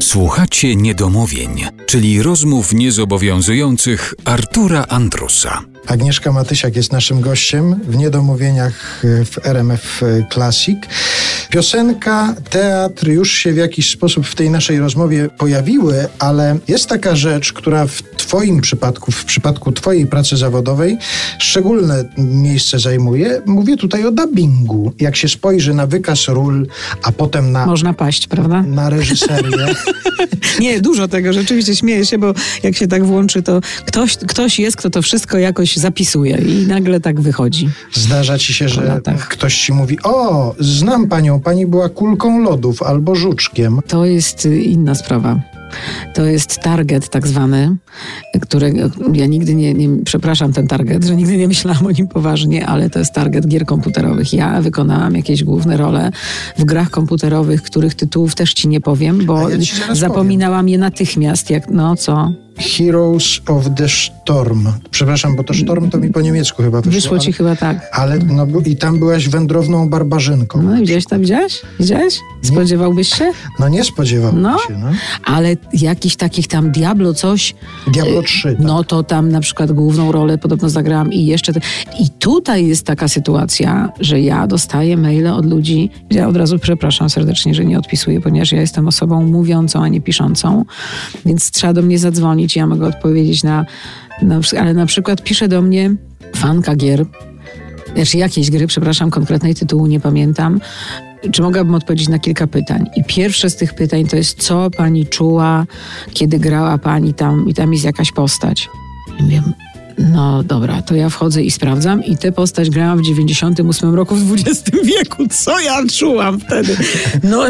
Słuchacie niedomówień, czyli rozmów niezobowiązujących Artura Andrusa. Agnieszka Matysiak jest naszym gościem w Niedomówieniach e, w RMF Classic. Piosenka, teatr już się w jakiś sposób w tej naszej rozmowie pojawiły, ale jest taka rzecz, która w Twoim przypadku, w przypadku Twojej pracy zawodowej szczególne miejsce zajmuje. Mówię tutaj o dubbingu. Jak się spojrzy na wykaz ról, a potem na... Można paść, prawda? Na reżyserię. Nie, dużo tego, rzeczywiście śmieję się, bo jak się tak włączy, to ktoś, ktoś jest, kto to wszystko jakoś zapisuje i nagle tak wychodzi. Zdarza ci się, że ktoś ci mówi, o, znam panią, pani była kulką lodów albo żuczkiem. To jest y, inna sprawa. To jest target tak zwany, który ja nigdy nie, nie, przepraszam ten target, że nigdy nie myślałam o nim poważnie, ale to jest target gier komputerowych. Ja wykonałam jakieś główne role w grach komputerowych, których tytułów też ci nie powiem, bo ja zapominałam powiem. je natychmiast, jak no co. Heroes of the Storm. Przepraszam, bo to Storm to mi po niemiecku chyba wyszło. Wyszło ci ale, chyba tak. Ale no, i tam byłaś wędrowną barbarzynką. No gdzieś tam widziałeś? Widziałeś? Spodziewałbyś się? No nie spodziewałbym no, się. No. Ale jakichś takich tam Diablo coś. Diablo 3. Tak. No to tam na przykład główną rolę podobno zagrałam i jeszcze. Te... I tutaj jest taka sytuacja, że ja dostaję maile od ludzi. Ja od razu przepraszam serdecznie, że nie odpisuję, ponieważ ja jestem osobą mówiącą, a nie piszącą. Więc trzeba do mnie zadzwonić ja mogę odpowiedzieć na, na ale na przykład pisze do mnie fanka gier, znaczy jakiejś gry, przepraszam, konkretnej tytułu nie pamiętam, czy mogłabym odpowiedzieć na kilka pytań. I pierwsze z tych pytań to jest, co pani czuła, kiedy grała pani tam i tam jest jakaś postać. I mówię, no dobra, to ja wchodzę i sprawdzam i tę postać grałam w 98 roku w XX wieku. Co ja czułam wtedy? No,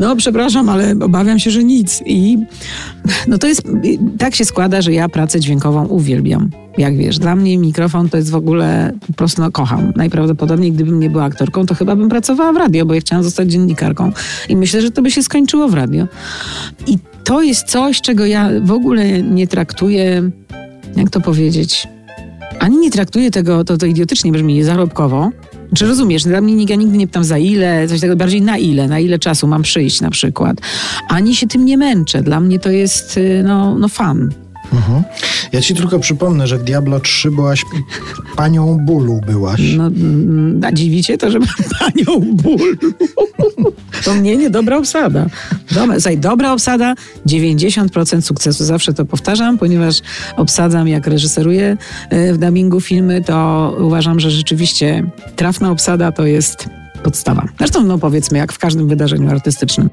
no przepraszam, ale obawiam się, że nic. I no to jest, tak się składa, że ja pracę dźwiękową uwielbiam. Jak wiesz, dla mnie mikrofon to jest w ogóle, po prostu no, kocham. Najprawdopodobniej, gdybym nie była aktorką, to chyba bym pracowała w radio, bo ja chciałam zostać dziennikarką. I myślę, że to by się skończyło w radio. I to jest coś, czego ja w ogóle nie traktuję jak to powiedzieć, ani nie traktuję tego, to, to idiotycznie brzmi, zarobkowo. Czy rozumiesz? Dla mnie ja nigdy nie pytam za ile, coś tego bardziej na ile, na ile czasu mam przyjść na przykład. Ani się tym nie męczę. Dla mnie to jest y, no, no fan. Mhm. Ja ci tylko przypomnę, że w Diablo 3 byłaś panią bólu byłaś. No, mm, a dziwicie to, że panią bólu. To mnie nie dobra obsada. Dobra, dobra obsada, 90% sukcesu. Zawsze to powtarzam, ponieważ obsadzam, jak reżyseruję e, w dubbingu filmy, to uważam, że rzeczywiście trafna obsada to jest podstawa. Zresztą, no powiedzmy, jak w każdym wydarzeniu artystycznym.